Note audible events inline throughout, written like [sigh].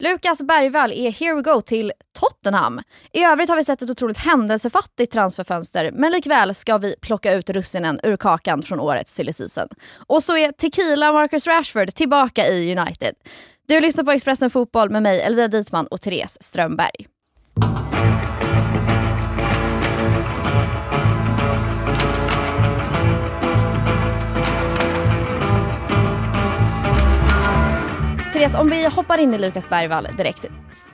Lukas Bergvall är here we go till Tottenham. I övrigt har vi sett ett otroligt händelsefattigt transferfönster men likväl ska vi plocka ut russinen ur kakan från årets silly season. Och så är Tequila Marcus Rashford tillbaka i United. Du lyssnar på Expressen Fotboll med mig Elvira Dietman och Therese Strömberg. Therese, om vi hoppar in i Lukas Bergvall direkt.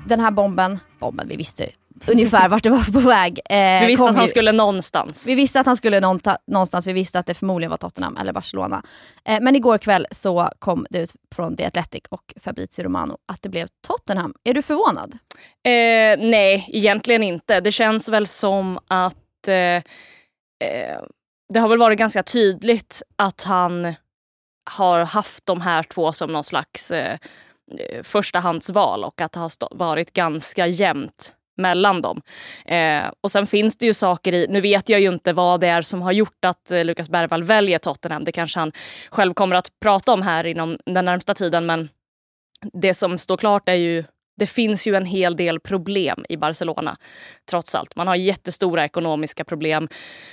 Den här bomben, bomben, vi visste ungefär vart det var på väg. Eh, vi visste att han ju, skulle någonstans. Vi visste att han skulle någonstans, vi visste att det förmodligen var Tottenham eller Barcelona. Eh, men igår kväll så kom det ut från The Athletic och Fabrizio Romano att det blev Tottenham. Är du förvånad? Eh, nej, egentligen inte. Det känns väl som att eh, eh, det har väl varit ganska tydligt att han har haft de här två som någon slags eh, eh förstahandsval och att det har varit ganska jämnt mellan dem. Eh, och sen finns det ju saker i, nu vet jag ju inte vad det är som har gjort att eh, Lukas Bergvall väljer Tottenham. Det kanske han själv kommer att prata om här inom den närmsta tiden. Men det som står klart är ju det finns ju en hel del problem i Barcelona trots allt. Man har jättestora ekonomiska problem.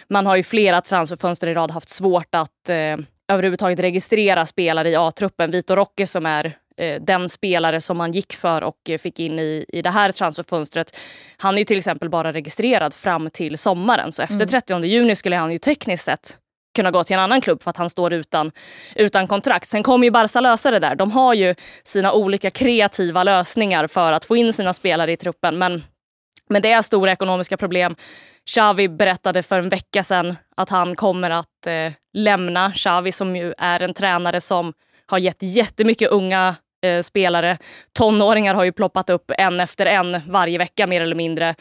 Man har ju flera transferfönster i rad haft svårt att eh, överhuvudtaget registrera spelare i A-truppen. Vitor Roque som är eh, den spelare som man gick för och eh, fick in i, i det här transferfönstret. Han är ju till exempel bara registrerad fram till sommaren. Så efter mm. 30 juni skulle han ju tekniskt sett kunna gå till en annan klubb för att han står utan, utan kontrakt. Sen kommer ju Barca lösa det där. De har ju sina olika kreativa lösningar för att få in sina spelare i truppen. Men, men det är stora ekonomiska problem. Xavi berättade för en vecka sedan att han kommer att eh, lämna. Xavi som ju är en tränare som har gett jättemycket unga eh, spelare. Tonåringar har ju ploppat upp en efter en varje vecka mer eller mindre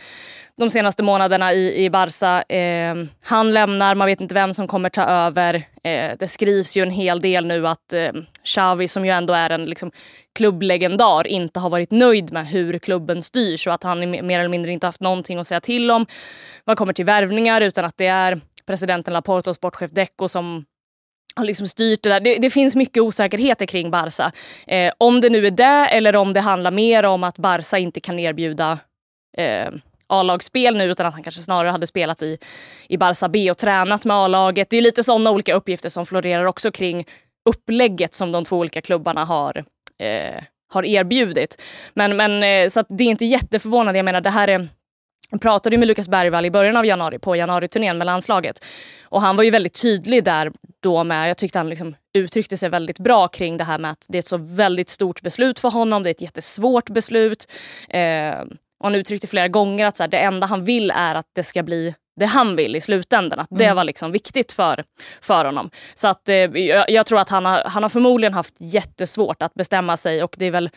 de senaste månaderna i, i Barca. Eh, han lämnar, man vet inte vem som kommer ta över. Eh, det skrivs ju en hel del nu att eh, Xavi, som ju ändå är en liksom, klubblegendar, inte har varit nöjd med hur klubben styrs och att han mer eller mindre inte haft någonting att säga till om vad kommer till värvningar utan att det är presidenten Laporte och sportchef Deco som har liksom styrt det där. Det, det, finns mycket osäkerheter kring Barca. Eh, om det nu är det eller om det handlar mer om att Barca inte kan erbjuda eh, A-lagsspel nu utan att han kanske snarare hade spelat i, i Barca B och tränat med A-laget. Det är lite sådana olika uppgifter som florerar också kring upplägget som de två olika klubbarna har, eh, har erbjudit. Men, men eh, så det är inte jätteförvånande. Jag menar det här är jag pratade med Lukas Bergvall i början av januari på januariturnén med landslaget. Och han var ju väldigt tydlig där då med, jag tyckte han liksom uttryckte sig väldigt bra kring det här med att det är ett så väldigt stort beslut för honom. Det är ett jättesvårt beslut. Eh, och han uttryckte flera gånger att så här, det enda han vill är att det ska bli det han vill i slutändan. Att det mm. var liksom viktigt för, för honom. Så att, eh, jag, jag, tror att han har, han har förmodligen haft jättesvårt att bestämma sig och det är väl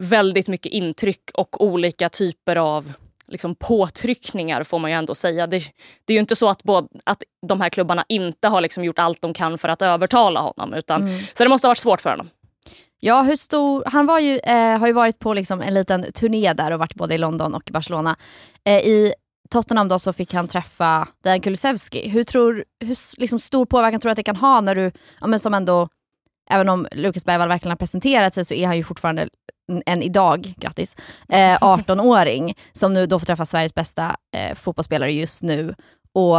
väldigt mycket intryck och olika typer av liksom påtryckningar får man ju ändå säga. Det, det är ju inte så att, både, att de här klubbarna inte har liksom gjort allt de kan för att övertala honom. Utan, mm. Så det måste ha varit svårt för honom. Ja, hur stor, han var ju, eh, har ju varit på liksom en liten turné där och varit både i London och Barcelona. Eh, I Tottenham då så fick han träffa Dejan Kulusevski. Hur, tror, hur liksom stor påverkan tror du att det kan ha när du, ja, men som ändå, även om Lukas Bergvall verkligen har presenterat sig så är han ju fortfarande en idag, grattis, eh, [laughs] 18-åring som nu då får träffa Sveriges bästa eh, fotbollsspelare just nu och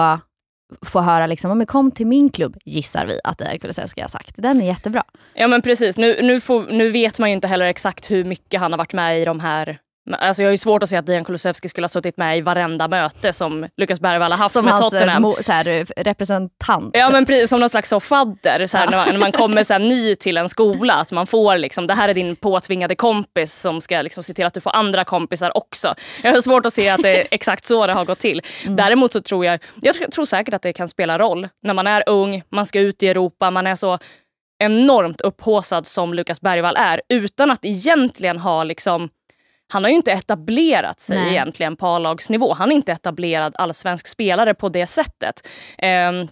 få höra liksom, men kom till min klubb, gissar vi att det Kulusevski har sagt. Den är jättebra. Ja men precis, nu, nu, får, nu vet man ju inte heller exakt hur mycket han har varit med i de här Alltså jag har ju svårt att se att Dejan Kulusevski skulle ha suttit med i varenda möte som Lukas Bergvall har haft som med hans, Tottenham. Mo, så här, representant. Ja men precis, som någon slags fadder. Så här, ja. när, man, när, man, kommer så här, ny till en skola. Att man får liksom, det här är din påtvingade kompis som ska liksom, se till att du får andra kompisar också. Jag har svårt att se att det är exakt så det har gått till. Mm. Däremot så tror jag, jag tror säkert att det kan spela roll. När man är ung, man ska ut i Europa, man är så enormt upphåsad som Lukas Bergvall är. Utan att egentligen ha liksom han har ju inte etablerat sig Nej. egentligen på A-lagsnivå. Han är inte etablerad allsvensk spelare på det sättet. Um,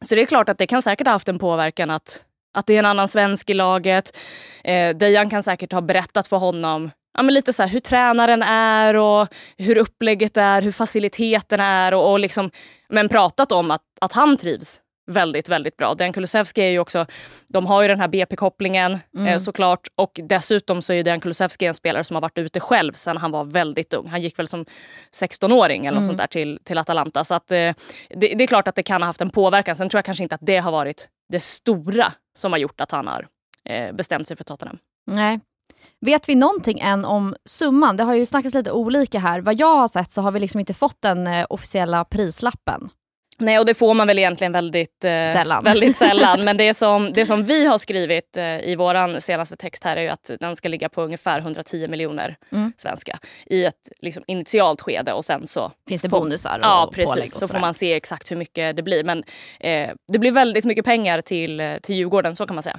så det är klart att det kan säkert ha haft en påverkan att, att det är en annan svensk i laget. Eh, Dejan kan säkert ha berättat för honom ja, men lite så här, hur tränaren är och hur upplägget är, hur faciliteterna är och, och liksom, men pratat om att, att han trivs väldigt, väldigt bra. Den Kulusevski är ju också, de har ju den här BP-kopplingen mm. eh, såklart och dessutom så är ju Den Kulusevski en spelare som har varit ute själv sedan han var väldigt ung. Han gick väl som 16-åring eller mm. något sånt där till, till Atalanta. Så att, eh, det, det, är klart att det kan ha haft en påverkan. Sen tror jag kanske inte att det har varit det stora som har gjort att han har eh, bestämt sig för Tottenham. Nej. Vet vi någonting än om summan? Det har ju snackats lite olika här. Vad jag har sett så har vi liksom inte fått den eh, officiella prislappen. Nej, och det får man väl egentligen väldigt eh, sällan. Väldigt sällan. Men det [laughs] som, det som vi har skrivit eh, i vår senaste text här är ju att den ska ligga på ungefär 110 miljoner mm. svenska i ett liksom, initialt skede. Och sen så Finns det får, bonusar och Ja, precis. så får man se exakt hur mycket det blir. Men eh, det blir väldigt mycket pengar till, eh, till Djurgården, så kan man säga.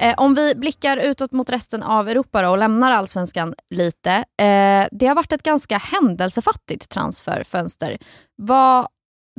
Eh, om vi blickar utåt mot resten av Europa och lämnar allsvenskan lite. Eh, det har varit ett ganska händelsefattigt transferfönster. Vad,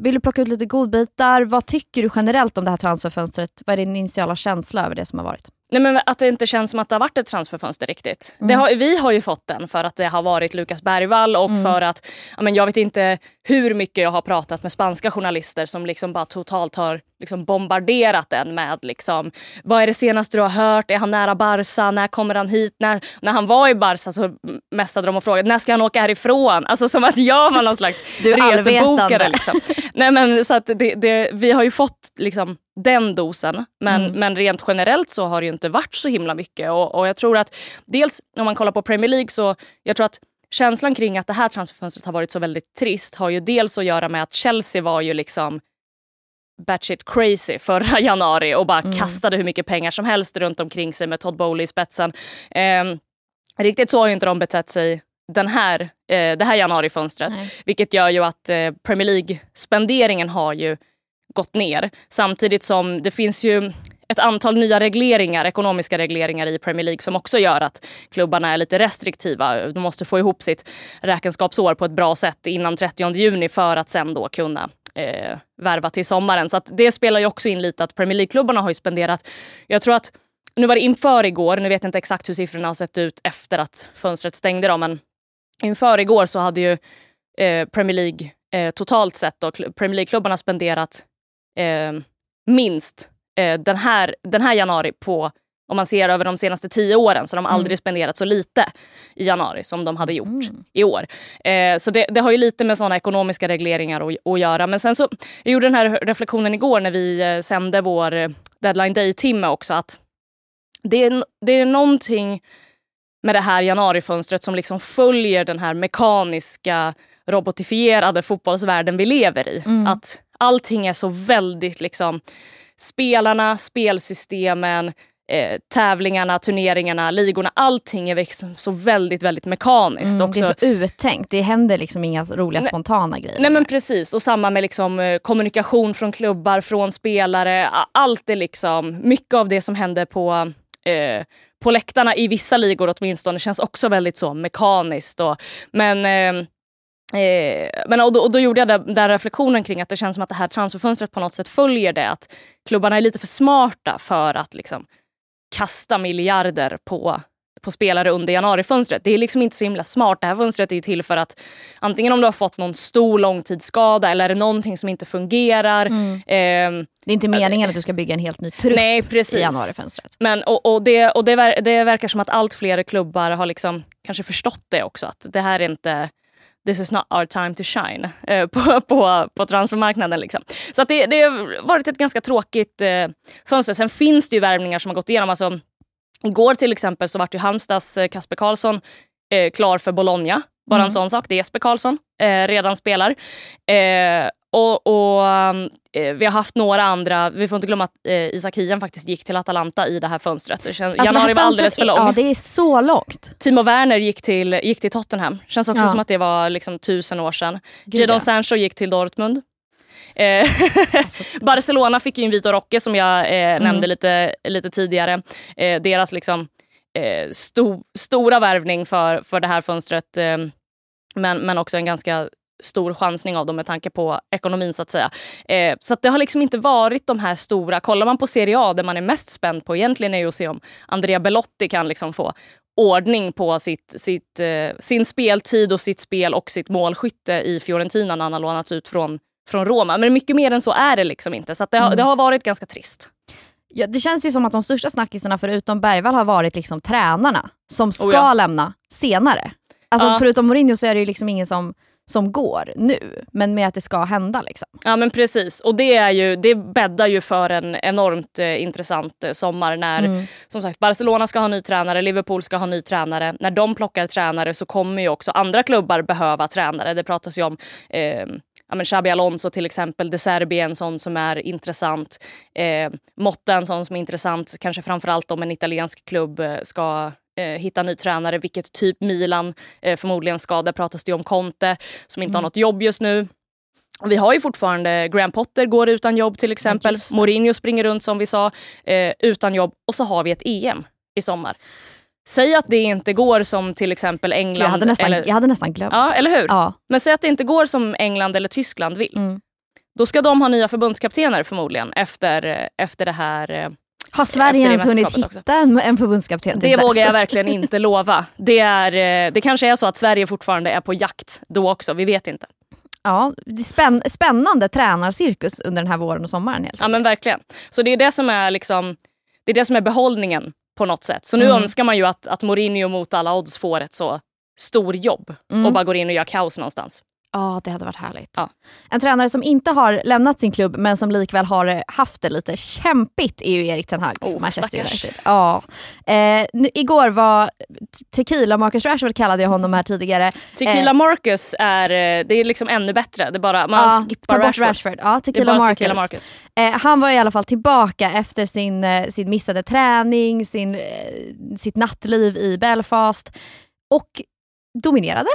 vill du plocka ut lite godbitar? Vad tycker du generellt om det här transferfönstret? Vad är din initiala känsla över det som har varit? Nej, men att det inte känns som att det har varit ett transferfönster riktigt. Mm. Har, vi har ju fått den för att det har varit Lukas Bergvall och mm. för att ja, men jag vet inte hur mycket jag har pratat med spanska journalister som liksom bara totalt har liksom bombarderat den med liksom, vad är det senaste du har hört? Är han nära Barca? När kommer han hit? När, när han var i Barca så messade de och frågade när ska han åka härifrån? Alltså som att jag var någon slags resebokare. Liksom. Nej, men, så att det, det, vi har ju fått liksom, den dosen. Men, mm. men rent generellt så har det ju inte varit så himla mycket. Och, och jag tror att dels om man kollar på Premier League så jag tror att känslan kring att det här transferfönstret har varit så väldigt trist har ju dels att göra med att Chelsea var ju liksom batshit crazy förra [laughs] januari och bara mm. kastade hur mycket pengar som helst runt omkring sig med Todd Bowley i spetsen. Eh, riktigt så har ju inte de betett sig den här, eh, det här januarifönstret. Nej. Vilket gör ju att eh, Premier League-spenderingen har ju gått ner. Samtidigt som det finns ju ett antal nya regleringar, ekonomiska regleringar i Premier League som också gör att klubbarna är lite restriktiva. De måste få ihop sitt räkenskapsår på ett bra sätt innan 30 juni för att sen då kunna eh, värva till sommaren. Så det spelar ju också in lite att Premier League-klubbarna har ju spenderat, jag tror att nu var det inför igår, nu vet jag inte exakt hur siffrorna har sett ut efter att fönstret stängde då, men inför igår så hade ju eh, Premier League eh, totalt sett då, Premier League-klubbarna spenderat eh, minst eh, den, här, den här januari på om man ser över de senaste tio åren så de har mm. aldrig spenderat så lite i januari som de hade gjort mm. i år. Eh, så det, det, har ju lite med såna ekonomiska regleringar att, att göra. Men sen så, jag gjorde den här reflektionen igår när vi eh, sände vår eh, deadline day-timme också att det är, det är någonting med det här januarifönstret som liksom följer den här mekaniska robotifierade fotbollsvärlden vi lever i. Mm. Att allting är så väldigt liksom spelarna, spelsystemen, eh, tävlingarna, turneringarna, ligorna. Allting är liksom så väldigt, väldigt mekaniskt. Mm, också. Det är så uttänkt. Det händer liksom inga roliga spontana grejer. Nej men precis. Och samma med liksom, eh, kommunikation från klubbar, från spelare. Allt är liksom, mycket av det som händer på eh, på läktarna i vissa ligor åtminstone känns också väldigt så mekaniskt. Och, men eh, Eh, men, och då, och, då, gjorde jag den, den reflektionen kring att det känns som att det här transferfönstret på något sätt följer det. Att klubbarna är lite för smarta för att liksom, kasta miljarder på, på spelare under januarifönstret. Det är liksom inte så himla smart. Det här fönstret är ju till för att antingen om du har fått någon stor långtidsskada eller är det någonting som inte fungerar. Mm. Eh, det är inte meningen att du ska bygga en helt ny trupp nej, precis. i januarifönstret. Men, och, och, det, och det, det verkar som att allt fler klubbar har liksom kanske förstått det också. Att det här är inte this is not our time to shine eh, [laughs] på, på, på transfermarknaden. Liksom. Så att det, det har varit ett ganska tråkigt eh, fönster. Sen finns det ju värvningar som har gått igenom. Alltså, igår till exempel så vart ju Halmstads eh, Kasper Karlsson eh, klar för Bologna. Bara mm. en sån sak. Det är Jesper Karlsson. Eh, redan spelar. Och, och eh, Vi har haft några andra, vi får inte glömma att eh, Isak Hien faktiskt gick till Atalanta i det här fönstret. Det känns, alltså januari var alldeles för lång. Ja, det är så långt. Timo Werner gick till, gick till Tottenham. Känns också ja. som att det var liksom tusen år sedan. Gud, Jadon ja. Sancho gick till Dortmund. Eh, [laughs] Barcelona fick ju in Vitor Roque som jag eh, Mm. nämnde lite, lite tidigare. Eh, deras liksom, eh, sto, stora värvning för, för det här fönstret. Eh, men, men också en ganska stor chansning av dem med tanke på ekonomin så att säga. Eh, så att det har liksom inte varit de här stora, kollar man på Serie A, det man är mest spänd på egentligen är ju att se om Andrea Belotti kan liksom få ordning på sitt, sitt, eh, sin speltid och sitt spel och sitt målskytte i Fiorentina när han har lånats ut från, från Roma. Men mycket mer än så är det liksom inte. Så det, har, Mm. det har varit ganska trist. Ja, det känns ju som att de största snackisarna förutom Bergvall har varit liksom tränarna som ska Oh ja. lämna senare. Alltså Ja. förutom Mourinho så är det ju liksom ingen som, som går nu, men med att det ska hända. Liksom. Ja men precis. Och det, är ju, det bäddar ju för en enormt eh, intressant eh, sommar när Mm. som sagt Barcelona ska ha ny tränare, Liverpool ska ha ny tränare. När de plockar tränare så kommer ju också andra klubbar behöva tränare. Det pratas ju om eh, ja, men Xabi Alonso till exempel, De Serbi är en sån som är intressant. Eh, Motta en sån som är intressant, kanske framförallt om en italiensk klubb eh, ska hitta ny tränare, vilket typ Milan eh, förmodligen ska. Där pratas det om Conte som inte har något jobb just nu. Vi har ju fortfarande Graham Potter går utan jobb till exempel. det. Mourinho springer runt som vi sa eh, utan jobb. Och så har vi ett EM i sommar. Säg att det inte går som till exempel England. Jag, hade nästan, eller, jag hade nästan glömt. ja, eller hur? Ja. Men säg att det inte går som England eller Tyskland vill. Mm. Då ska de ha nya förbundskaptener förmodligen efter, eh, efter det här. Har Sverige ens hunnit hitta en, en förbundskapten Det dess? vågar jag verkligen inte [laughs] lova. Det, är, eh, det kanske är så att Sverige fortfarande är på jakt då också. Vi vet inte. Ja, det är spänn, spännande tränarcirkus under den här våren och sommaren. Helt Ja men verkligen. Så det är det som är liksom det är det som är behållningen på något sätt. Så nu Mm. önskar man ju att, att Mourinho mot alla odds får ett så stor jobb Mm. och bara går in och gör kaos någonstans. Ja, det hade varit härligt. Ja. En tränare som inte har lämnat sin klubb men som likväl har eh, haft det lite kämpigt är ju Erik Ten Hag Oh, Manchester stackars. United. Ja. Eh, nu, igår var Tequila, Marcus Rashford kallade jag honom här tidigare. Tequila Eh. Marcus är, eh, det är liksom ännu bättre. Det bara, man Ja, skippar ta bort Rashford. Rashford. Ja, Tequila Marcus. Tequila Marcus. Eh, han var i alla fall tillbaka efter sin, eh, sin missade träning, sin, sitt nattliv i Belfast och dominerade.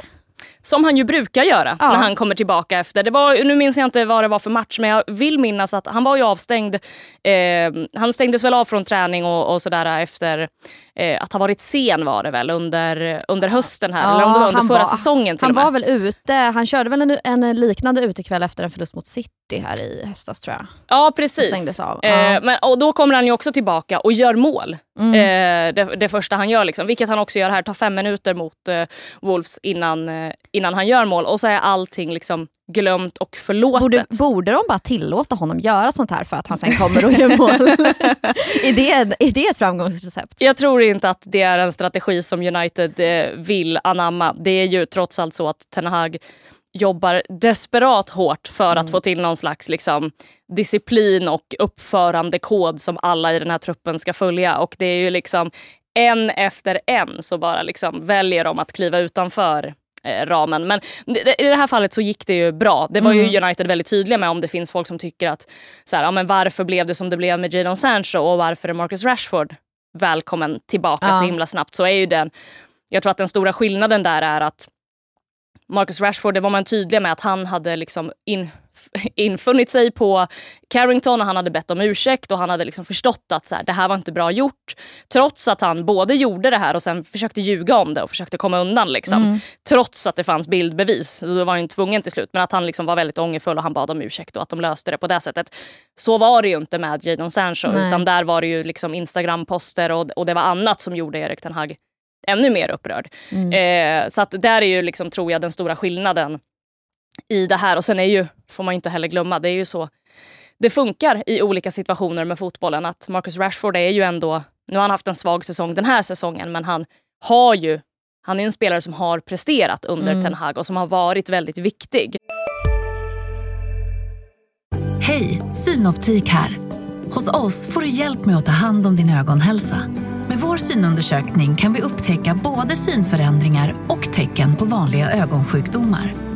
Som han ju brukar göra Ja. när han kommer tillbaka efter. Det var, nu minns jag inte vad det var för match men jag vill minnas att han var ju avstängd. Eh, han stängdes väl av från träning och, och sådär efter eh, att ha varit sen var det väl under, under hösten här. Ja, eller om det var under förra var- säsongen till Han och med. var väl ute, han körde väl en, en liknande utekväll efter en förlust mot City här i höstas tror jag. Ja precis. Eh, Ja. men, och då kommer han ju också tillbaka och gör mål. Mm. Eh, det, det första han gör. Liksom. Vilket han också gör här. Tar fem minuter mot eh, Wolves innan, eh, innan han gör mål. Och så är allting liksom glömt och förlåtet. Borde, borde de bara tillåta honom göra sånt här för att han sen kommer och gör mål? [laughs] är, det, är det ett framgångsrecept? Jag tror inte att det är en strategi som United eh, vill anamma. Det är ju trots allt så att Ten Hag jobbar desperat hårt för Mm. att få till någon slags liksom, disciplin och uppförandekod som alla i den här truppen ska följa. Och det är ju liksom en efter en så bara liksom väljer de att kliva utanför ramen. Men i det här fallet så gick det ju bra. Det var Mm. ju United väldigt tydliga med om det finns folk som tycker att så här, ja, men varför blev det som det blev med Jadon Sancho och varför är Marcus Rashford välkommen tillbaka Ja. så himla snabbt så är ju den, jag tror att den stora skillnaden där är att Marcus Rashford, det var man tydlig med att han hade liksom in, [laughs] infunnit sig på Carrington och han hade bett om ursäkt och han hade liksom förstått att så här, det här var inte bra gjort. Trots att han både gjorde det här och sen försökte ljuga om det och försökte komma undan. Liksom. Mm. Trots att det fanns bildbevis. Så då var han ju tvungen till slut. Men att han liksom var väldigt ångerfull och han bad om ursäkt och att de löste det på det sättet. Så var det ju inte med Jadon Sancho. Nej. Utan där var det ju liksom Instagram-poster och, och det var annat som gjorde Erik Ten Hag ännu mer upprörd. Mm. Eh, så att där är ju liksom, tror jag den stora skillnaden i det här. Och sen är ju, får man inte heller glömma, det är ju så det funkar i olika situationer med fotbollen. Att Marcus Rashford är ju ändå, nu har han haft en svag säsong den här säsongen men han har ju, han är en spelare som har presterat under Mm. Ten Hag och som har varit väldigt viktig. Hej, Synoptik här. Hos oss får du hjälp med att ta hand om din ögonhälsa. Med vår synundersökning kan vi upptäcka både synförändringar och tecken på vanliga ögonsjukdomar.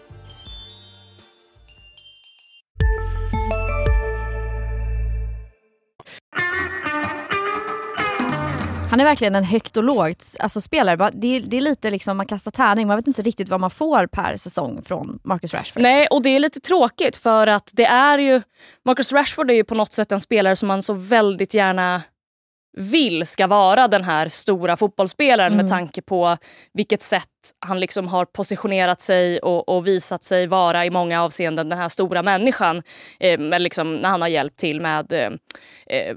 Han är verkligen en högt och lågt alltså, spelare. Det är, det är lite liksom, man kastar tärning, man vet inte riktigt vad man får per säsong från Marcus Rashford. Nej, och det är lite tråkigt för att det är ju... Marcus Rashford är ju på något sätt en spelare som man så väldigt gärna vill ska vara den här stora fotbollsspelaren Mm. med tanke på vilket sätt han liksom har positionerat sig och, och visat sig vara i många avseenden den här stora människan. Eh, med liksom, när han har hjälpt till med eh, eh,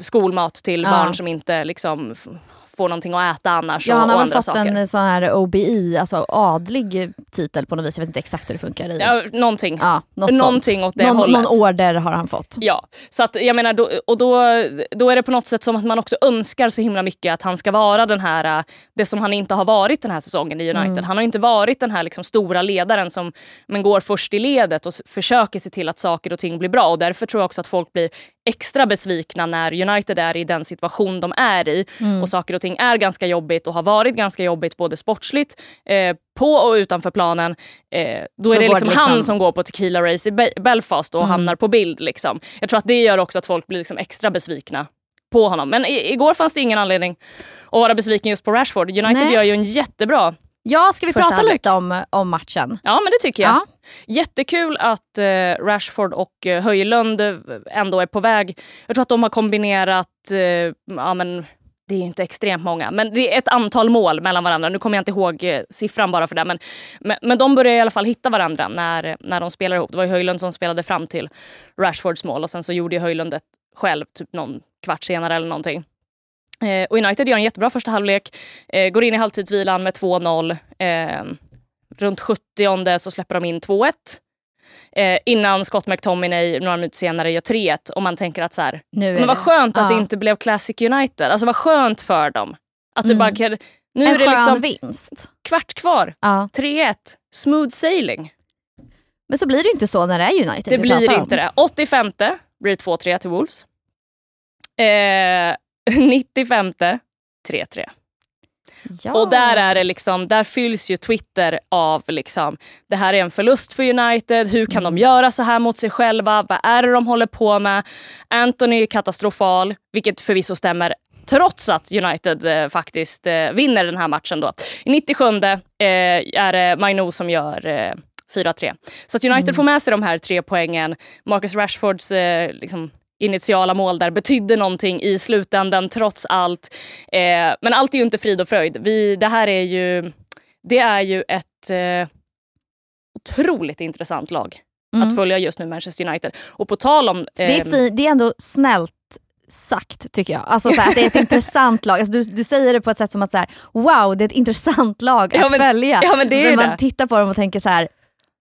skolmat till Ja. barn som inte liksom, får någonting att äta annars Ja, och, han har fått en sån här OBI, alltså adlig titel på något vis. Jag vet inte exakt hur det funkar. I. Ja, någonting. Ja, något Någonting sånt. åt det någon, hållet. någon order har han fått. Ja, så att jag menar, då, och då, då är det på något sätt som att man också önskar så himla mycket att han ska vara den här, äh, det som han inte har varit den här säsongen i United. Mm. Han har inte varit den här liksom stora ledaren som men går först i ledet och försöker se till att saker och ting blir bra. Och därför tror jag också att folk blir extra besvikna när United är i den situation de är i Mm. och saker och ting är ganska jobbigt och har varit ganska jobbigt både sportsligt, eh, på och utanför planen. Eh, då Så är det liksom, liksom- han som går på tequila race i Be- Belfast och Mm. hamnar på bild. Liksom. Jag tror att det gör också att folk blir liksom extra besvikna på honom. Men igår fanns det ingen anledning att vara besviken just på Rashford. United Nej. gör ju en jättebra... Ja, ska vi Första prata halvlek. lite om, om matchen? Ja, men det tycker jag. Ja. Jättekul att eh, Rashford och eh, Höjlund eh, ändå är på väg. Jag tror att de har kombinerat, eh, ja men det är inte extremt många, men det är ett antal mål mellan varandra. Nu kommer jag inte ihåg eh, siffran bara för det, men, men, men de börjar i alla fall hitta varandra när, när de spelar ihop. Det var ju Höjlund som spelade fram till Rashfords mål och sen så gjorde ju Höjlund ett själv, typ någon kvart senare eller någonting. Eh, och United gör en jättebra första halvlek, eh, går in i halvtidsvilan med 2-0. Eh, runt 70 så släpper de in 2-1. Eh, innan Scott McTominay några minuter senare gör 3-1 och man tänker att så här, men vad det- skönt att ja. det inte blev Classic United. Alltså vad skönt för dem. Att det Mm. bara kan, nu en är det liksom vinst. kvart kvar. Ja. 3-1. Smooth sailing. Men så blir det inte så när det är United Det blir pratar om. inte det. 85 blir det 2-3 till Wolves. Eh, [laughs] 95 3-3. Ja. Och där är det liksom, där fylls ju Twitter av liksom, det här är en förlust för United, hur kan Mm. de göra så här mot sig själva, vad är det de håller på med? Anthony är katastrofal, vilket förvisso stämmer trots att United eh, faktiskt eh, vinner den här matchen. Då. I 97 eh, är det Mainu som gör eh, 4-3. Så United Mm. får med sig de här tre poängen. Marcus Rashfords eh, liksom, initiala mål där betydde någonting i slutändan trots allt. Eh, men allt är ju inte frid och fröjd. Vi, det här är ju, det är ju ett eh, otroligt intressant lag Mm. att följa just nu, Manchester United. Och på tal om... det, är ehm, fi- det är ändå snällt sagt tycker jag. Alltså så här, att det är ett [laughs] intressant lag. Alltså, du, du säger det på ett sätt som att så här, wow det är ett intressant lag att Ja, men- följa. ja, men det är När man det. tittar på dem och tänker så här.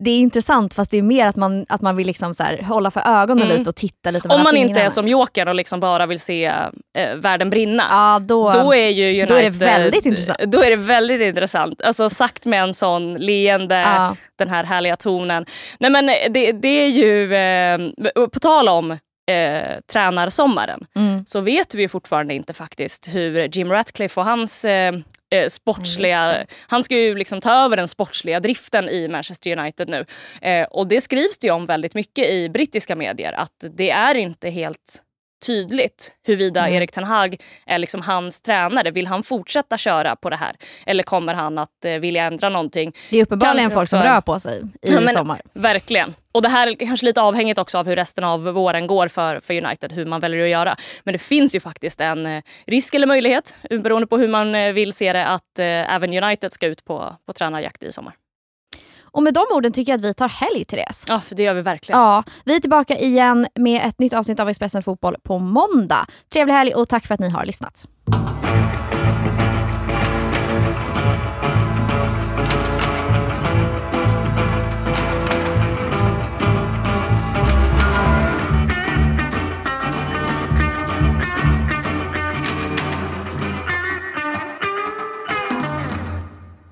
Det är intressant fast det är mer att man, att man vill liksom så här, hålla för ögonen Mm. lite och titta lite om man inte fingrarna. är som Jokern och liksom bara vill se eh, världen brinna. Ja, då, Då är ju United, då är det väldigt intressant. Då är det väldigt intressant. Alltså sagt med en sån leende, Ja. den här härliga tonen. Nej men det, det är ju, eh, på tal om eh, tränarsommaren, Mm. så vet vi fortfarande inte faktiskt hur Jim Ratcliffe och hans eh, eh, sportsliga... Han ska ju liksom ta över den sportsliga driften i Manchester United nu. Eh, och det skrivs det ju om väldigt mycket i brittiska medier att det är inte helt tydligt huruvida Mm. Erik Ten Hag är liksom hans tränare. Vill han fortsätta köra på det här? Eller kommer han att eh, vilja ändra någonting? Det är uppenbarligen folk som rör på sig i Ja, men- sommar. Verkligen. Och det här är kanske lite avhängigt också av hur resten av våren går för, för United, hur man väljer att göra. Men det finns ju faktiskt en eh, risk eller möjlighet, beroende på hur man eh, vill se det, att eh, även United ska ut på, på tränarjakt i sommar. Och med de orden tycker jag att vi tar helg Therese. Ja, för det gör vi verkligen. Ja, vi är tillbaka igen med ett nytt avsnitt av Expressen Fotboll på måndag. Trevlig helg och tack för att ni har lyssnat.